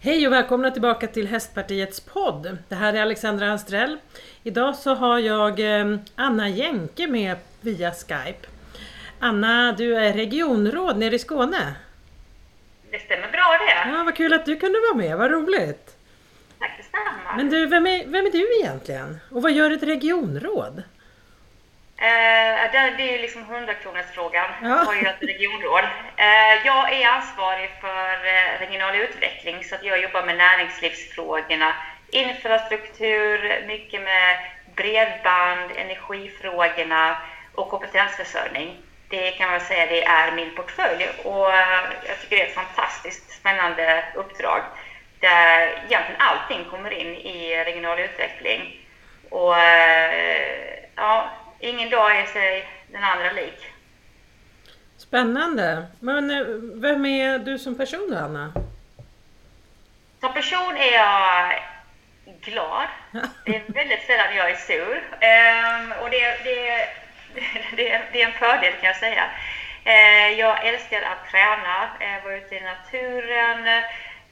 Hej och välkomna tillbaka till Hästpartiets podd. Det här är Alexandra Anstrell. Idag så har jag eh, Anna Jänke med via Skype. Anna, du är regionråd nere i Skåne. Det stämmer bra det. Ja, vad kul att du kunde vara med, vad roligt. Tack detsamma. Men du, vem är, vem är du egentligen? Och vad gör ett regionråd? Eh, det, det är ju liksom 100 frågan. Ja. Jag har ju ett regionråd. Eh, jag är ansvarig för eh, regional utveckling så att jag jobbar med näringslivsfrågorna, infrastruktur, mycket med bredband, energifrågorna och kompetensförsörjning. Det kan man säga det är min portfölj och eh, jag tycker det är ett fantastiskt spännande uppdrag där egentligen allting kommer in i regional utveckling. Och eh, ja, ingen dag är sig den andra lik. Spännande. Men eh, vem är du som person Anna? Som person är jag glad. Det är väldigt sällan jag är sur. Ehm, och det, det, det, det är en fördel kan jag säga. Eh, jag älskar att träna, eh, vara ute i naturen,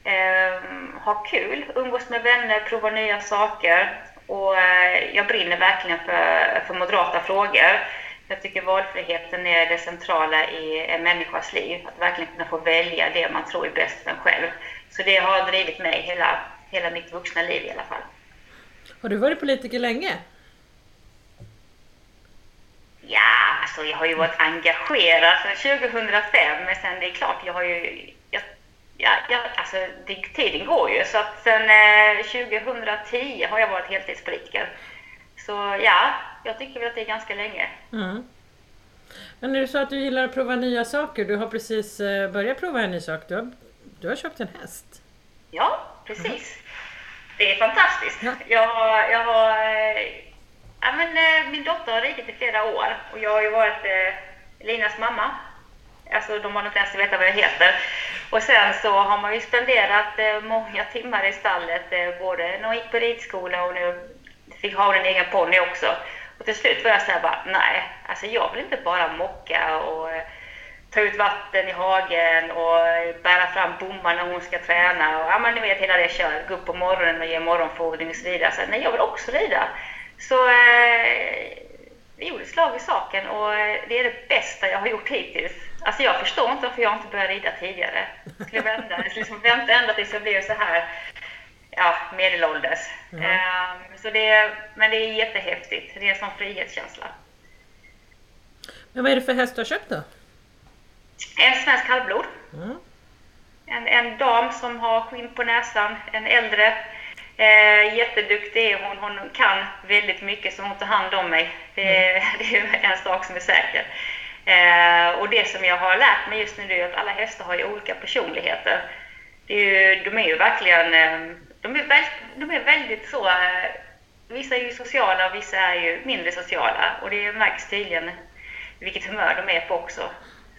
eh, ha kul, umgås med vänner, prova nya saker. Och eh, jag brinner verkligen för, för moderata frågor. Jag tycker valfriheten är det centrala i en människas liv. Att verkligen kunna få välja det man tror är bäst för en själv. Så det har drivit mig hela, hela mitt vuxna liv i alla fall. Har du varit politiker länge? Ja, alltså jag har ju varit engagerad sedan 2005, men sen det är klart, jag har ju... Jag, ja, ja, alltså det, tiden går ju, så att sen eh, 2010 har jag varit heltidspolitiker. Så ja, jag tycker väl att det är ganska länge. Mm. Men är det så att du gillar att prova nya saker? Du har precis eh, börjat prova en ny sak. Du har, du har köpt en häst. Ja, precis. Det är fantastiskt. Ja. Jag jag har, eh, ja, men, eh, min dotter har ridit i flera år och jag har ju varit eh, Linas mamma. Alltså de har inte ens vetat vad jag heter. Och sen så har man ju spenderat eh, många timmar i stallet, eh, både när hon gick på ridskola och nu fick ha en egen ponny också. Och till slut var jag såhär bara, nej, alltså jag vill inte bara mocka och eh, ta ut vatten i hagen och eh, bära fram bommar när hon ska träna. Och, ja, men ni vet hela det köret. Gå upp på morgonen och ge morgonfodring och så vidare. Så, nej, jag vill också rida. Så eh, vi gjorde slag i saken och eh, det är det bästa jag har gjort hittills. Alltså jag förstår inte varför jag inte började rida tidigare. Jag skulle vända, jag skulle liksom vänta ända tills jag blev så här ja, medelålders. Ja. Ehm, så det, men det är jättehäftigt. Det är en sån frihetskänsla. Men vad är det för häst du har köpt då? En svensk halvblod. Mm. En, en dam som har skinn på näsan, en äldre. Eh, jätteduktig är hon. Hon kan väldigt mycket så hon tar hand om mig. Det, är- det är en sak som är säker. Eh, och det som jag har lärt mig just nu är att alla hästar har ju olika personligheter. Är ju, de är ju verkligen eh, de är, väl, de är väldigt så... eh, Vissa är ju sociala och vissa är ju mindre sociala. Och det märks tydligen vilket humör de är på också.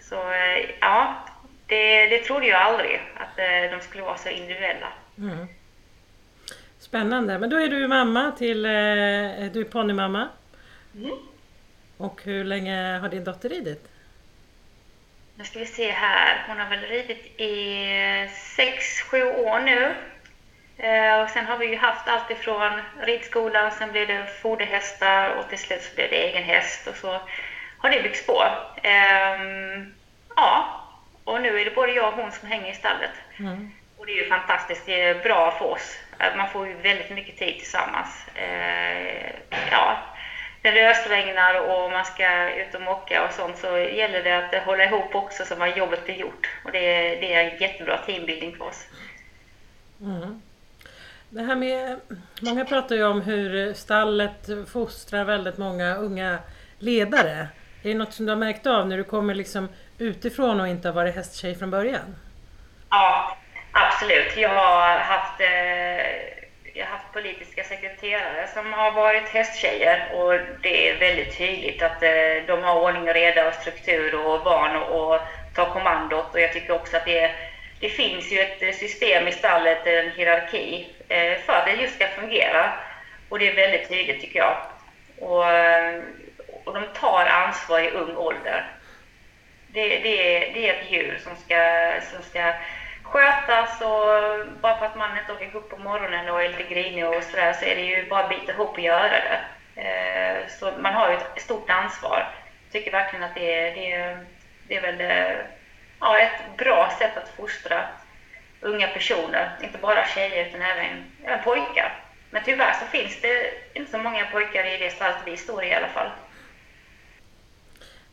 Så eh, ja, det, det trodde jag aldrig att de skulle vara så individuella. Mm. Spännande. Men då är du mamma till... Du är ponnymamma. Mm. Och hur länge har din dotter ridit? Nu ska vi se här. Hon har väl ridit i sex sju år nu. Eh, och sen har vi ju haft allt ifrån ridskolan, sen blev det foderhästar och till slut så blev det egen häst och så har det byggts på. Ehm, ja, och nu är det både jag och hon som hänger i stallet. Mm. Och det är ju fantastiskt, det är bra för oss. Eh, Man får ju väldigt mycket tid tillsammans. Eh, ja, det ösregnar och man ska ut och mocka och sånt så gäller det att hålla ihop också så att jobbet blir gjort. Och det är, det är en jättebra teambuilding för oss. Mm. Det här med, många pratar ju om hur stallet fostrar väldigt många unga ledare. Är det något som du har märkt av när du kommer liksom utifrån och inte har varit hästtjej från början? Ja, absolut. Jag har haft, eh, jag har haft politiska sekreterare som har varit hästtjejer och det är väldigt tydligt att eh, de har ordning och reda och struktur och van och, och tar kommandot. Och jag tycker också att det, det finns ju ett eh, system i stallet, eh, en hierarki, för att det just ska fungera. Och det är väldigt tydligt tycker jag. Och, och de tar ansvar i ung ålder. Det, det, är, det är ett djur som ska, som ska skötas och bara för att man inte orkar gå upp på morgonen och är lite grinig och sådär så är det ju bara att bita ihop och göra det. Eh, så man har ju ett stort ansvar. Jag tycker verkligen att det är, det är, det är väl eh, ja, ett bra sätt att fostra unga personer, inte bara tjejer utan även, även pojkar. Men tyvärr så finns det inte så många pojkar i det stallet vi står i i alla fall.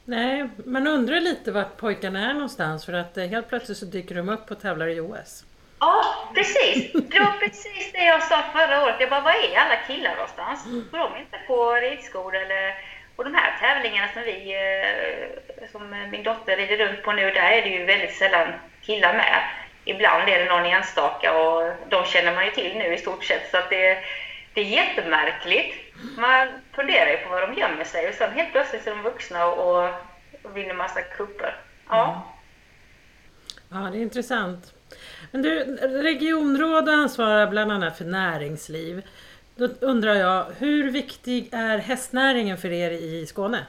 Nej, man undrar lite vart pojkarna är någonstans för att eh, helt plötsligt så dyker de upp och tävlar i OS. Ja, precis. Det var precis det jag sa förra året. Jag bara, var är alla killar någonstans? Går de inte på ridskola eller... Och de här tävlingarna som vi, eh, som min dotter rider runt på nu, där är det ju väldigt sällan killar med. Ibland är det någon enstaka och de känner man ju till nu i stort sett. Så att det, det är jättemärkligt. Man funderar ju på var de gömmer sig och sen helt plötsligt är de vuxna och, och vinner massa kupper. Ja. Mm. Ja, det är intressant. Men du, regionråd ansvarar bland annat för näringsliv. Då undrar jag, hur viktig är hästnäringen för er i Skåne?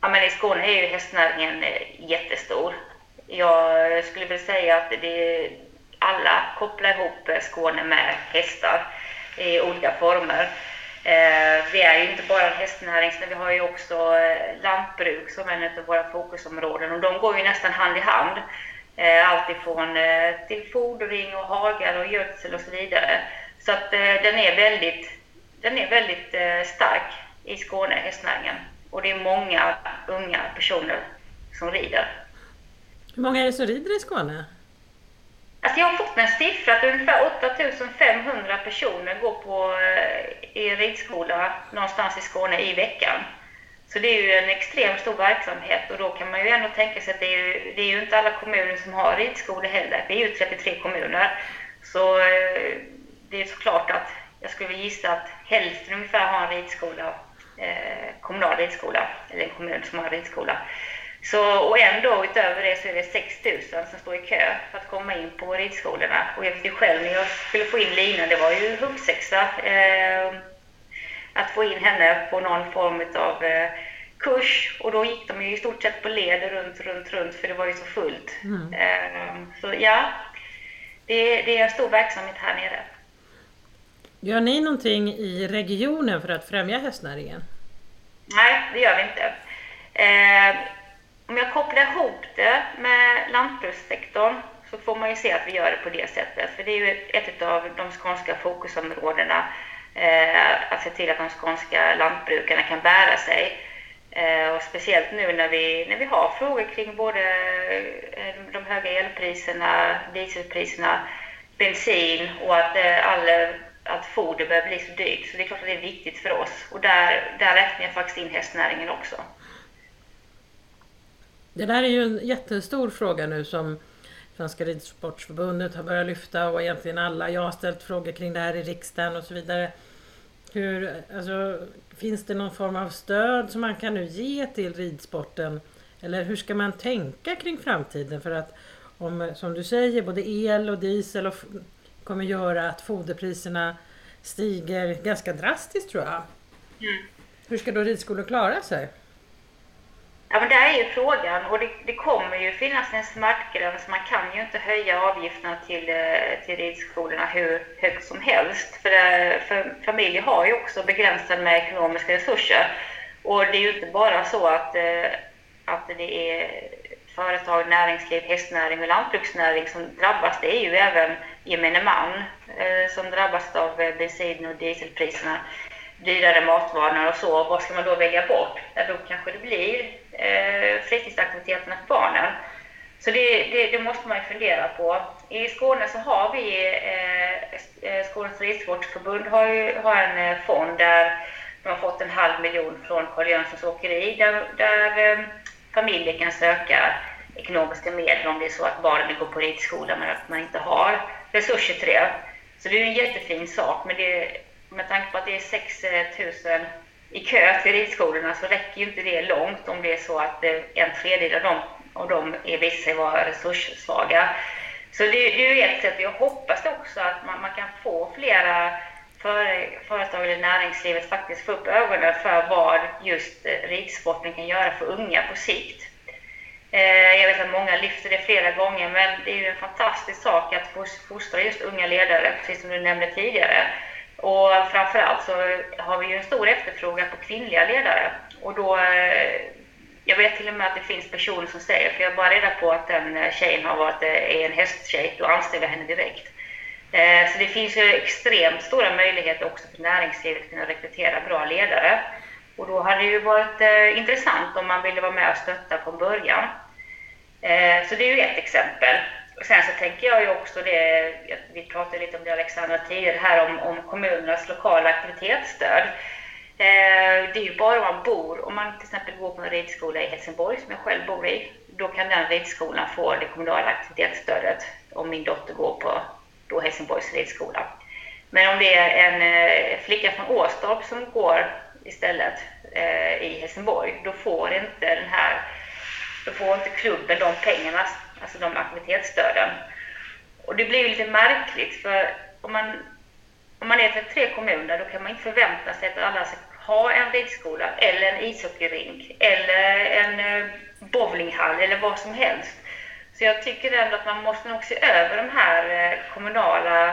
Ja, men i Skåne är ju hästnäringen eh, jättestor. Jag skulle vilja säga att det, alla kopplar ihop Skåne med hästar i olika former. Eh, vi är ju inte bara en hästnäring, vi har ju också eh, lantbruk som ett av våra fokusområden och de går ju nästan hand i hand. Eh, Alltifrån eh, till fodring och hagar och gödsel och så vidare. Så att eh, den är väldigt, den är väldigt eh, stark i Skåne, hästnäringen. Och det är många unga personer som rider. Hur många är det som rider i Skåne? Alltså jag har fått en siffra att ungefär 8500 personer går på eh, i ridskola någonstans i Skåne i veckan. Så det är ju en extremt stor verksamhet och då kan man ju ändå tänka sig att det är ju, det är ju inte alla kommuner som har ridskolor heller. Det är ju 33 kommuner. Så eh, det är såklart att jag skulle gissa att hälften ungefär har en ridskola, eh, kommunal ridskola, eller en kommun som har en ridskola. Så, och ändå utöver det så är det 6 000 som står i kö för att komma in på ridskolorna. Och jag vet ju själv när jag skulle få in Lina, det var ju huggsexa. Eh, att få in henne på någon form av eh, kurs och då gick de ju i stort sett på led runt, runt, runt för det var ju så fullt. Mm. Eh, så ja, det, det är en stor verksamhet här nere. Gör ni någonting i regionen för att främja hästnäringen? Nej, det gör vi inte. Om jag kopplar ihop det med lantbrukssektorn så får man ju se att vi gör det på det sättet. För det är ju ett av de skånska fokusområdena eh, att se till att de skånska lantbrukarna kan bära sig. Eh, och speciellt nu när vi, när vi har frågor kring både eh, de höga elpriserna, dieselpriserna, bensin och att, eh, all, att foder börjar bli så dyrt. Så det är klart att det är viktigt för oss. Och där, där räknar jag faktiskt in hästnäringen också. Det där är ju en jättestor fråga nu som Svenska Ridsportförbundet har börjat lyfta och egentligen alla. Jag har ställt frågor kring det här i riksdagen och så vidare. Hur, alltså, finns det någon form av stöd som man kan nu ge till ridsporten? Eller hur ska man tänka kring framtiden? För att om, som du säger, både el och diesel och kommer göra att foderpriserna stiger ganska drastiskt tror jag. Mm. Hur ska då ridskolor klara sig? Ja, men det är ju frågan och det, det, kommer ju finnas en smärtgräns. Man kan ju inte höja avgifterna till, eh, till ridskolorna hur högt som helst. För, det, för familjer har ju också begränsade med ekonomiska resurser. Och det är ju inte bara så att, eh, att det är företag, näringsliv, hästnäring och lantbruksnäring som drabbas. Det är ju även gemene man som drabbas av bensin och dieselpriserna dyrare matvanor och så. Vad ska man då välja bort? Ja, då kanske det blir eh, fritidsaktiviteterna för barnen. Så det, det, det, måste man ju fundera på. I Skåne så har vi, eh, eh, Skånes ridsportförbund har, ju, har en eh, fond där de har fått en halv miljon från Carl Jönssons åkeri där, där eh, familjer kan söka ekonomiska medel om det är så att barnen vill gå på ridskola men att man inte har resurser till det. Så det är en jättefin sak, men det, med tanke på att det är 6 000 i kö till ridskolorna så räcker ju inte det långt om det är så att eh, en tredjedel av dem, av dem är visar sig vara resurssvaga. Så det, det är ju ett sätt. Jag hoppas också att man, man kan få flera för, företag eller näringslivet faktiskt få upp ögonen för vad just eh, ridsporten kan göra för unga på sikt. Eh, jag vet att många lyfter det flera gånger, men det är ju en fantastisk sak att fostra just unga ledare, precis som du nämnde tidigare. Och framförallt så har vi ju en stor efterfrågan på kvinnliga ledare. Och då, eh, jag vet till och med att det finns personer som säger, för jag har bara reda på att den eh, tjejen har varit eh, är en hästtjej, då anställer jag henne direkt. Så det finns ju extremt stora möjligheter också för näringslivet att kunna rekrytera bra ledare. Och då hade det ju varit intressant om man ville vara med och stötta från början. Så det är ju ett exempel. Sen så tänker jag ju också det, vi pratade lite om det Alexandra tidigare här, om, om kommunernas lokala aktivitetsstöd. Eh, det är ju bara om man bor, om man till exempel går på en ridskola i Helsingborg som jag själv bor i, då kan den ridskolan få det kommunala aktivitetsstödet om min dotter går på då Helsingborgs ridskola. Men om det är en eh, flicka från Åstorp som går istället eh, i Helsingborg, då får inte den här, då får inte klubben de pengarna, alltså de aktivitetsstöden. Och det blir ju lite märkligt för om man, om man är för tre kommuner då kan man inte förvänta sig att alla ska ha en ridskola eller en ishockeyrink eller en eh, bowlinghall eller vad som helst. Så jag tycker ändå att man måste nog se över de här eh, kommunala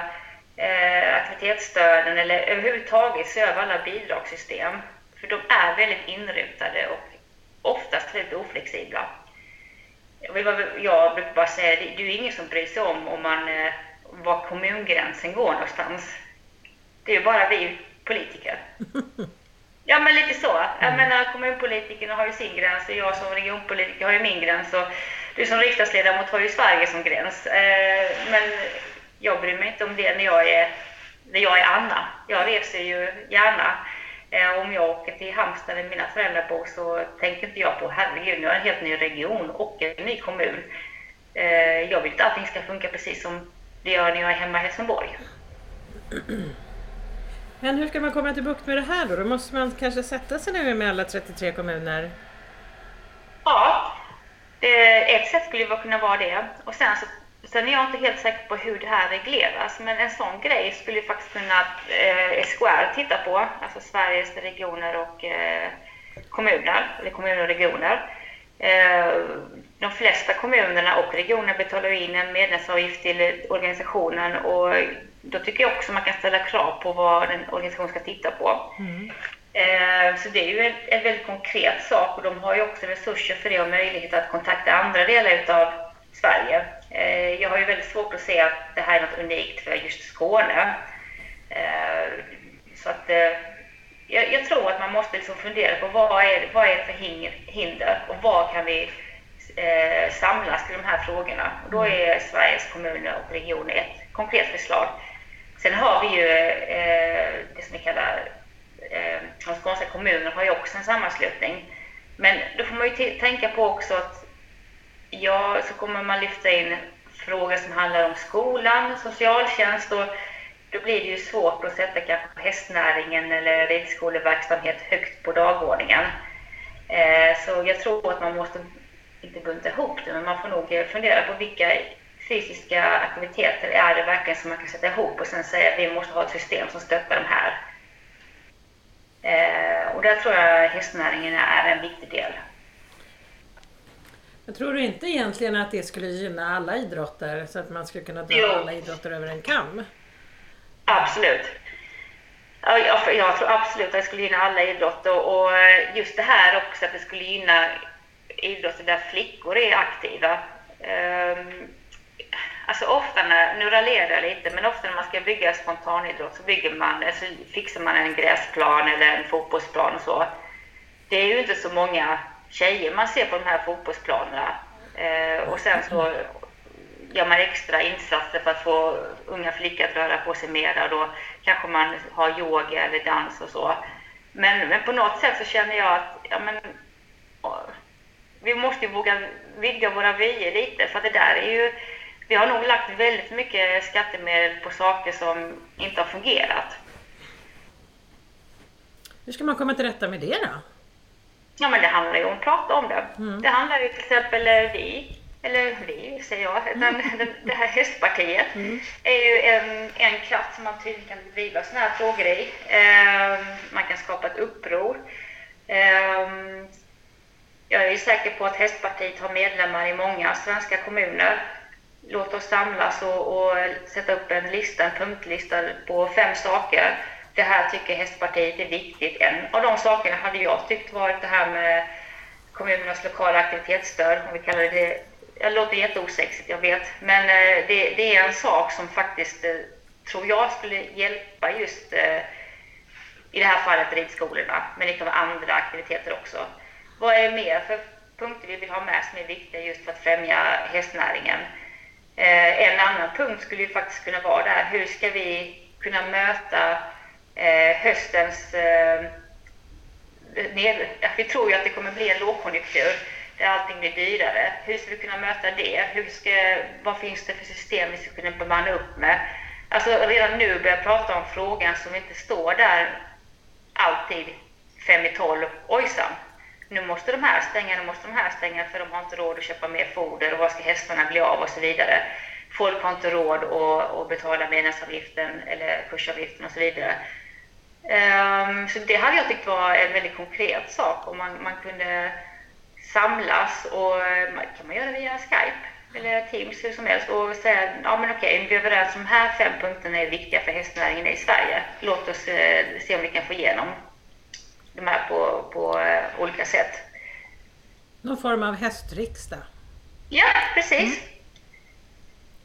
eh, aktivitetsstöden eller överhuvudtaget se över alla bidragssystem. För de är väldigt inrutade och oftast väldigt oflexibla. Jag, vill bara, jag brukar bara säga det, det är ingen som bryr sig om om man, eh, var kommungränsen går någonstans. Det är bara vi politiker. Ja, men lite så. Jag mm. menar, kommunpolitikerna har ju sin gräns och jag som regionpolitiker har ju min gräns och du som riksdagsledamot har ju Sverige som gräns. Eh, men jag bryr mig inte om det när jag är, när jag är Anna. Jag reser ju gärna. Eh, om jag åker till Halmstad där mina föräldrar bor så tänker inte jag på herregud, nu är jag en helt ny region och en ny kommun. Eh, jag vill att allting ska funka precis som det gör när jag är hemma i Helsingborg. Men hur ska man komma till bukt med det här då? Då måste man kanske sätta sig ner med alla 33 kommuner? Ja, ett sätt skulle kunna vara det. Och sen så Sen är jag inte helt säker på hur det här regleras, men en sån grej skulle faktiskt kunna eh, SKR titta på, alltså Sveriges regioner och eh, kommuner, eller kommuner och regioner. Eh, de flesta kommunerna och regioner betalar in en medlemsavgift till organisationen och då tycker jag också man kan ställa krav på vad en organisation ska titta på. Mm. Eh, så det är ju en, en väldigt konkret sak och de har ju också resurser för det och möjlighet att kontakta andra delar utav Sverige. Eh, jag har ju väldigt svårt att se att det här är något unikt för just Skåne. Eh, så att eh, jag, jag tror att man måste liksom fundera på vad är, vad är det för hinder och var kan vi samlas till de här frågorna. Och då är Sveriges kommuner och regioner ett konkret förslag. Sen har vi ju det som vi kallar, de skånska kommunerna har ju också en sammanslutning. Men då får man ju tänka på också att ja, så kommer man lyfta in frågor som handlar om skolan, socialtjänst och då blir det ju svårt att sätta kanske hästnäringen eller ridskoleverksamhet högt på dagordningen. Eh, så jag tror att man måste, inte bunta ihop det, men man får nog eh, fundera på vilka fysiska aktiviteter är det verkligen som man kan sätta ihop och sen säga att vi måste ha ett system som stöttar de här. Eh, och där tror jag hästnäringen är en viktig del. Jag tror du inte egentligen att det skulle gynna alla idrotter så att man skulle kunna dra jo. alla idrotter över en kam? Absolut. Jag, jag tror absolut att det skulle gynna alla idrotter och just det här också att det skulle gynna idrotter där flickor är aktiva. Um, alltså ofta när, nu raljerar jag lite, men ofta när man ska bygga spontanidrott så bygger man, alltså fixar man en gräsplan eller en fotbollsplan och så. Det är ju inte så många tjejer man ser på de här fotbollsplanerna. Eh, och sen så gör man extra insatser för att få unga flickor att röra på sig mera. Då kanske man har yoga eller dans och så. Men, men på något sätt så känner jag att ja, men, vi måste ju våga vidga våra vyer lite för att det där är ju vi har nog lagt väldigt mycket skattemedel på saker som inte har fungerat. Hur ska man komma till rätta med det då? Ja, men det handlar ju om att prata om det. Mm. Det handlar ju till exempel eh, vi, eller vi säger jag, mm. den, det här hästpartiet mm. är ju en, en kraft som man tydligen kan driva sådana här frågor i. Eh, man kan skapa ett uppror. Eh, jag är säker på att Hästpartiet har medlemmar i många svenska kommuner. Låt oss samlas och, och sätta upp en lista, en punktlista på fem saker. Det här tycker Hästpartiet är viktigt. En av de sakerna hade jag tyckt varit det här med kommunernas lokala aktivitetsstöd, om vi kallar det det. Det låter jätteosexigt, jag vet, men eh, det, det, är en sak som faktiskt eh, tror jag skulle hjälpa just eh, i det här fallet ridskolorna, men det kan vara andra aktiviteter också. Vad är det mer för punkter vi vill ha med som är viktiga just för att främja hästnäringen? En annan punkt skulle ju faktiskt kunna vara där, hur ska vi kunna möta Eh, höstens eh, ner, vi tror ju att det kommer bli en lågkonjunktur där allting blir dyrare. Hur ska vi kunna möta det? Hur ska, vad finns det för system vi ska kunna bemanna upp med? Alltså redan nu börjar jag prata om frågan som inte står där alltid fem i tolv, ojsan. Nu måste de här stänga, nu måste de här stänga för de har inte råd att köpa mer foder och vad ska hästarna bli av och så vidare. Folk har inte råd att, att betala medlemsavgiften eller kursavgiften och så vidare. Um, så det hade jag tyckt var en väldigt konkret sak om man, man kunde samlas och kan man göra via Skype eller Teams hur som helst och säga ja men okej, vi är överens om de här fem punkterna är viktiga för hästnäringen i Sverige. Låt oss eh, se om vi kan få igenom de här på, på eh, olika sätt. Någon form av hästriksdag? Ja, precis. Mm.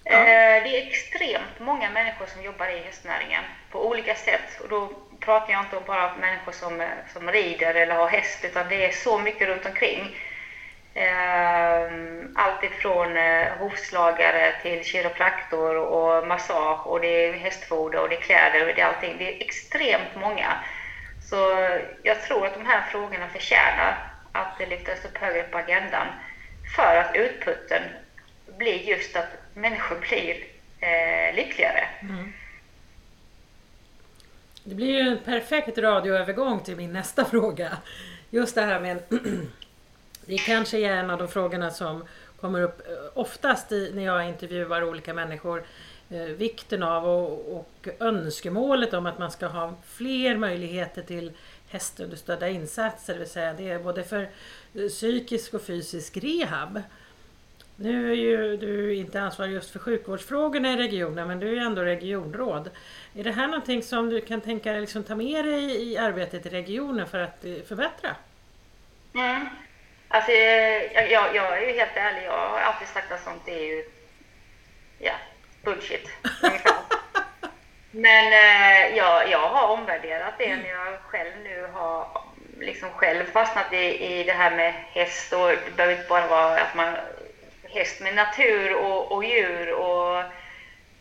Ja. Eh, det är extremt många människor som jobbar i hästnäringen på olika sätt och då pratar jag inte bara om människor som, eh, som rider eller har häst utan det är så mycket runt omkring. Ehm, allt ifrån eh, hovslagare till kiropraktor och massage och det är hästfoder och det är kläder och det är allting. Det är extremt många. Så jag tror att de här frågorna förtjänar att det lyftas upp högre på agendan för att utputten blir just att människor blir eh, lyckligare. Mm. Det blir ju en perfekt radioövergång till min nästa fråga. Just det här med Det kanske är en av de frågorna som kommer upp eh, oftast i, när jag intervjuar olika människor. Eh, vikten av och, och önskemålet om att man ska ha fler möjligheter till hästunderstödda insatser. Det vill säga det är både för eh, psykisk och fysisk rehab. Nu är ju du inte ansvarig just för sjukvårdsfrågorna i regionen men du är ju ändå regionråd. Är det här någonting som du kan tänka dig liksom ta med dig i arbetet i regionen för att förbättra? Mm. Alltså, jag, jag, jag är ju helt ärlig, jag har alltid sagt att sånt är ju ja, bullshit. Men eh, jag, jag har omvärderat det när jag själv nu har liksom själv fastnat i, i det här med häst och det behöver inte bara vara att man häst med natur och, och djur och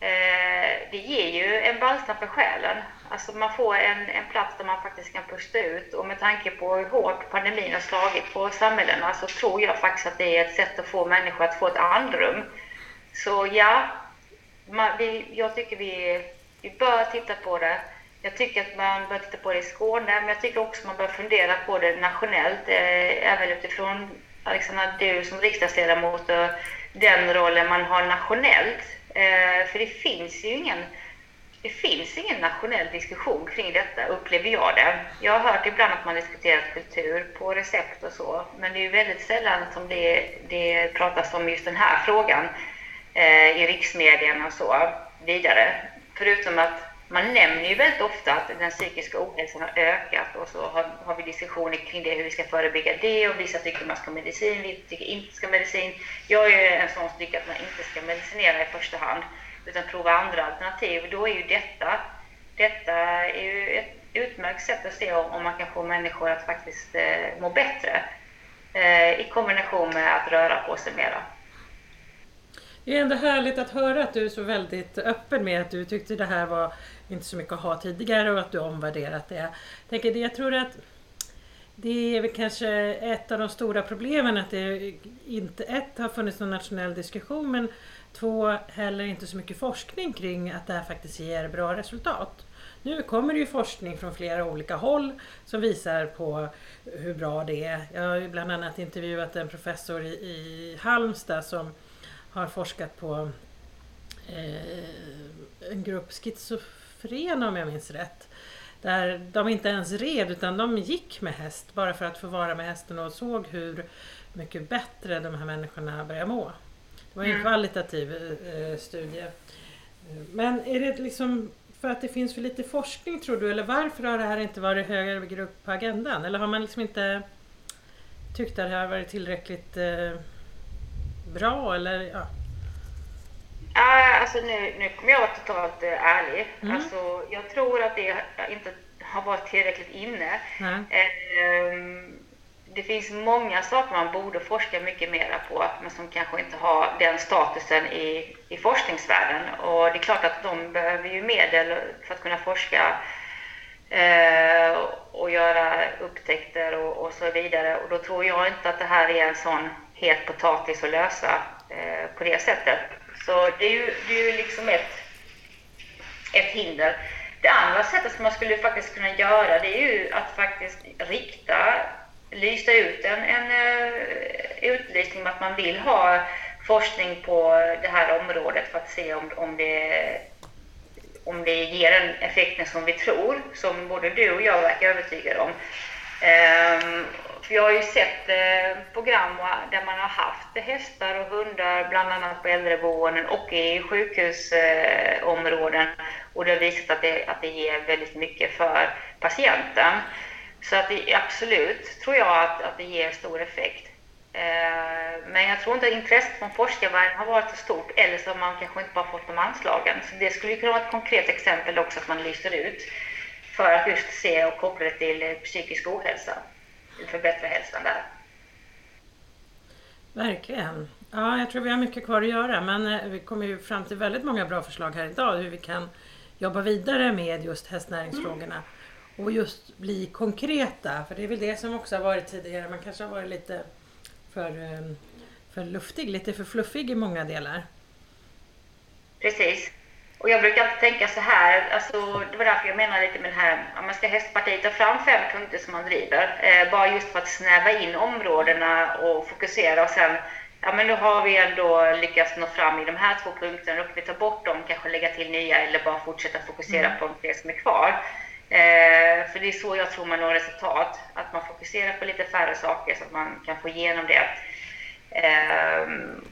eh, det ger ju en balsam för själen. Alltså man får en, en plats där man faktiskt kan pusta ut och med tanke på hur hårt pandemin har slagit på samhällena så tror jag faktiskt att det är ett sätt att få människor att få ett andrum. Så ja, man, vi, jag tycker vi, vi bör titta på det. Jag tycker att man bör titta på det i Skåne, men jag tycker också att man bör fundera på det nationellt, eh, även utifrån Alexandra, du som riksdagsledamot och den rollen man har nationellt. Eh, för det finns ju ingen det finns ingen nationell diskussion kring detta, upplever jag det. Jag har hört ibland att man diskuterar kultur på recept och så, men det är ju väldigt sällan som det, det pratas om just den här frågan eh, i riksmedierna och så vidare. Förutom att man nämner ju väldigt ofta att den psykiska ohälsan har ökat och så har, har vi diskussioner kring det, hur vi ska förebygga det och vissa tycker man ska medicin, vissa tycker inte ska medicin. Jag är en sån som tycker att man inte ska medicinera i första hand utan prova andra alternativ. Då är ju detta, detta är ju ett utmärkt sätt att se om man kan få människor att faktiskt eh, må bättre eh, i kombination med att röra på sig mera. Det är ändå härligt att höra att du är så väldigt öppen med att du tyckte det här var inte så mycket att ha tidigare och att du omvärderat det. Jag, tänker, jag tror att det är väl kanske ett av de stora problemen att det inte ett har funnits någon nationell diskussion men Två, heller inte så mycket forskning kring att det här faktiskt ger bra resultat. Nu kommer det ju forskning från flera olika håll som visar på hur bra det är. Jag har ju bland annat intervjuat en professor i, i Halmstad som har forskat på eh, en grupp schizofrena om jag minns rätt. där de inte ens red utan de gick med häst bara för att få vara med hästen och såg hur mycket bättre de här människorna börjar må. Det var en Mm. kvalitativ eh, studie. Men är det liksom för att det finns för lite forskning tror du eller varför har det här inte varit högre upp på agendan? Eller har man liksom inte tyckt att det har varit tillräckligt eh, bra eller ja? Alltså nu, nu kommer jag vara totalt eh, ärlig. Mm. Alltså, jag tror att det inte har varit tillräckligt inne. Ehm, Det finns många saker man borde forska mycket mera på, men som kanske inte har den statusen i, i forskningsvärlden. Och det är klart att de behöver ju medel för att kunna forska eh, och göra upptäckter och, och så vidare. Och då tror jag inte att det här är en sån het potatis att lösa eh, på det sättet. Så det är ju, det är ju liksom ett, ett hinder. Det andra sättet som man skulle faktiskt kunna göra det är ju att faktiskt rikta, lysa ut en, en eh, utlysning med att man vill ha forskning på det här området för att se om, om, det, om det ger den effekten som vi tror, som både du och jag verkar övertygade om. Ehm, för jag har ju sett eh, program där man har haft hästar och hundar, bland annat på äldreboenden och i sjukhusområden. och det har visat att det, att det ger väldigt mycket för patienten. Så att det, absolut tror jag att, att det ger stor effekt. Eh, men jag tror inte att intresset från forskarvärlden har varit så stort, eller så har man kanske inte bara fått de anslagen. Så det skulle kunna vara ett konkret exempel också, att man lyser ut för att just se och koppla det till eh, psykisk ohälsa, förbättra hälsan där. Verkligen. Ja, jag tror vi har mycket kvar att göra men eh, vi kommer ju fram till väldigt många bra förslag här idag hur vi kan jobba vidare med just hästnäringsfrågorna och just bli konkreta. För det är väl det som också har varit tidigare. Man kanske har varit lite för, eh, för luftig, lite för fluffig i många delar. Precis. Och jag brukar alltid tänka så här, alltså, det var därför jag menar lite med det här, om man ska hästpartiet ta fram fem punkter som man driver, eh, bara just för att snäva in områdena och fokusera och sen, ja men nu har vi ändå lyckats nå fram i de här två punkterna, då kan vi ta bort dem, kanske lägga till nya eller bara fortsätta fokusera Mm. på de tre som är kvar. Eh, för det är så jag tror man når resultat, att man fokuserar på lite färre saker så att man kan få igenom det. Ehm,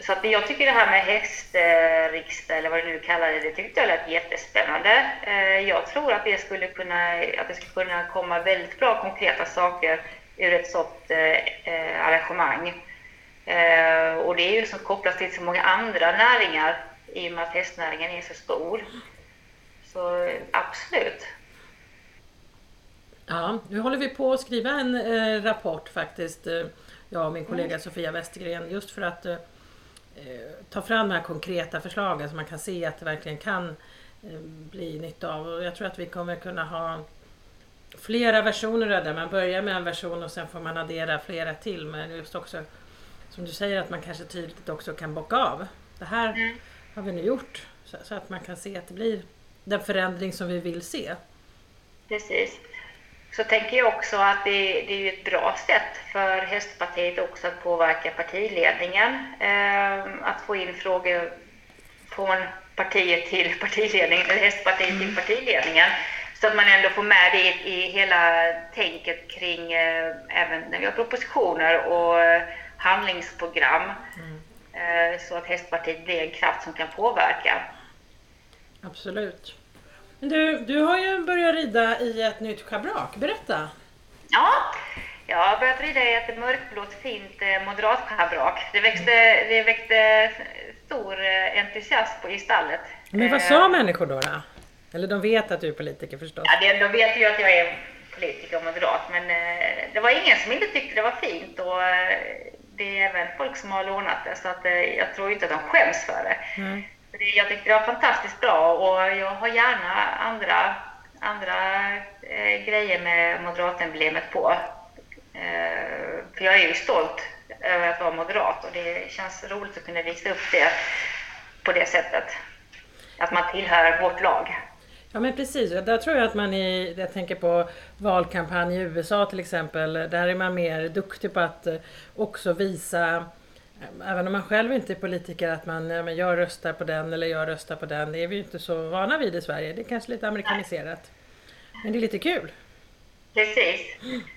så att jag tycker det här med hästriksdag, eller vad du nu kallar det, det tyckte jag lät jättespännande. Eh, Jag tror att det skulle kunna, att det skulle kunna komma väldigt bra konkreta saker ur ett sådant eh, arrangemang. Eh, Och det är ju som kopplas till så många andra näringar i och med att hästnäringen är så stor. Så eh, absolut. Ja, nu håller vi på att skriva en eh, rapport faktiskt, eh, jag och min kollega Sofia Westergren, just för att eh, eh, ta fram de här konkreta förslagen så man kan se att det verkligen kan eh, bli nytta av. Och jag tror att vi kommer kunna ha flera versioner av det. Man börjar med en version och sen får man addera flera till. Men just också, som du säger, att man kanske tydligt också kan bocka av. Det här Mm. har vi nu gjort. Så, så att man kan se att det blir den förändring som vi vill se. Precis. Så tänker jag också att det, det är ett bra sätt för Hästpartiet också att påverka partiledningen. Eh, att få in frågor från partiet till partiledningen, eller Hästpartiet till partiledningen. Så att man ändå får med det i, hela tänket kring eh, även när vi har propositioner och handlingsprogram. Eh, så att Hästpartiet blir en kraft som kan påverka. Absolut. Men du, du har ju börjat rida i ett nytt schabrak. Berätta! Ja, jag har börjat rida i ett mörkblått fint eh, moderatschabrak. Det växte, det väckte stor eh, entusiasm på, i stallet. Men vad Eh, sa människor då? då? Eller de vet att du är politiker förstås? Ja, de vet ju att jag är politiker och moderat, men det var ingen som inte tyckte det var fint och det är även folk som har lånat det, så att, jag tror inte att de skäms för det. Nej. Jag tyckte det var fantastiskt bra och jag har gärna andra, andra eh, grejer med moderatemblemet på. Eh, för jag är ju stolt över att vara moderat och det känns roligt att kunna visa upp det på det sättet. Att man tillhör vårt lag. Ja men precis, där tror jag att man i, jag tänker på valkampanj i USA till exempel, där är man mer duktig på att eh, också visa, även om man själv inte är politiker, att man, men jag röstar på den eller jag röstar på den. Det är vi ju inte så vana vid i Sverige, det är kanske lite amerikaniserat. Men det är lite kul. Precis.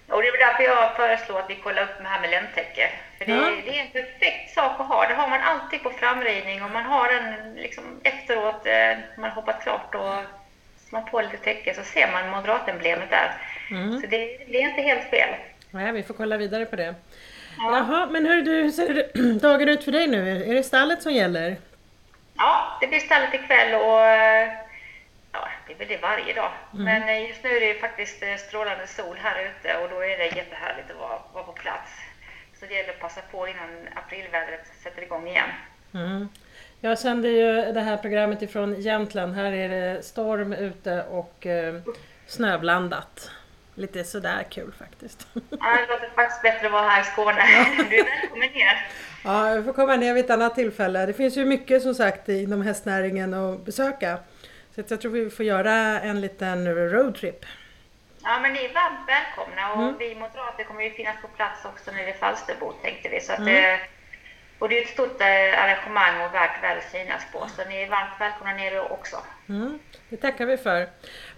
Och det är därför jag föreslår att vi kollar upp det här med ländtäcke. För det, Ja. det är en perfekt sak att ha. Det har man alltid på framridning och man har den liksom efteråt, eh, man har hoppat klart och man på lite täcke så ser man moderatemblemet där. Mm. Så det, det är inte helt fel. Nej, vi får kolla vidare på det. Ja. Jaha, men hur, du, hur ser dagen ut för dig nu? Är det stallet som gäller? Ja, det blir stallet ikväll och ja, det väl det varje dag. Men eh, just nu är det faktiskt eh, strålande sol här ute och då är det jättehärligt att vara, vara på plats. Så det gäller att passa på innan aprilvädret sätter igång igen. Mm. Jag sänder ju det här programmet ifrån Jämtland. Här är det storm ute och eh, snöblandat. Lite sådär kul faktiskt. Ja, det låter faktiskt bättre att vara här i Skåne. Du är välkommen ner. Ja, jag får komma ner vid ett annat tillfälle. Det finns ju mycket som sagt inom hästnäringen att besöka. Så jag tror vi får göra en liten roadtrip. Ja, men ni är varmt välkomna och Mm. vi moderater kommer ju finnas på plats också nere i Falsterbo tänkte vi. Så att, Mm. eh, och det är ett stort eh, arrangemang och värt väl synas på. Så ni är varmt välkomna ner också. Mm, det tackar vi för.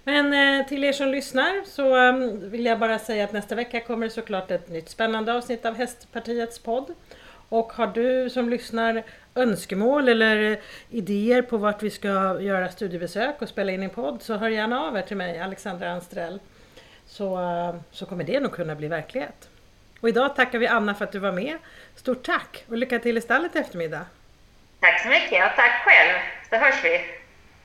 Men eh, till er som lyssnar så mm, vill jag bara säga att nästa vecka kommer såklart ett nytt spännande avsnitt av Hästpartiets podd. Och har du som lyssnar önskemål eller idéer på vart vi ska göra studiebesök och spela in en podd så hör gärna av er till mig, Alexandra Anstrell. Så, eh, så kommer det nog kunna bli verklighet. Och idag tackar vi Anna för att du var med. Stort tack och lycka till i stallet i eftermiddag. Tack så mycket och tack själv, så hörs vi.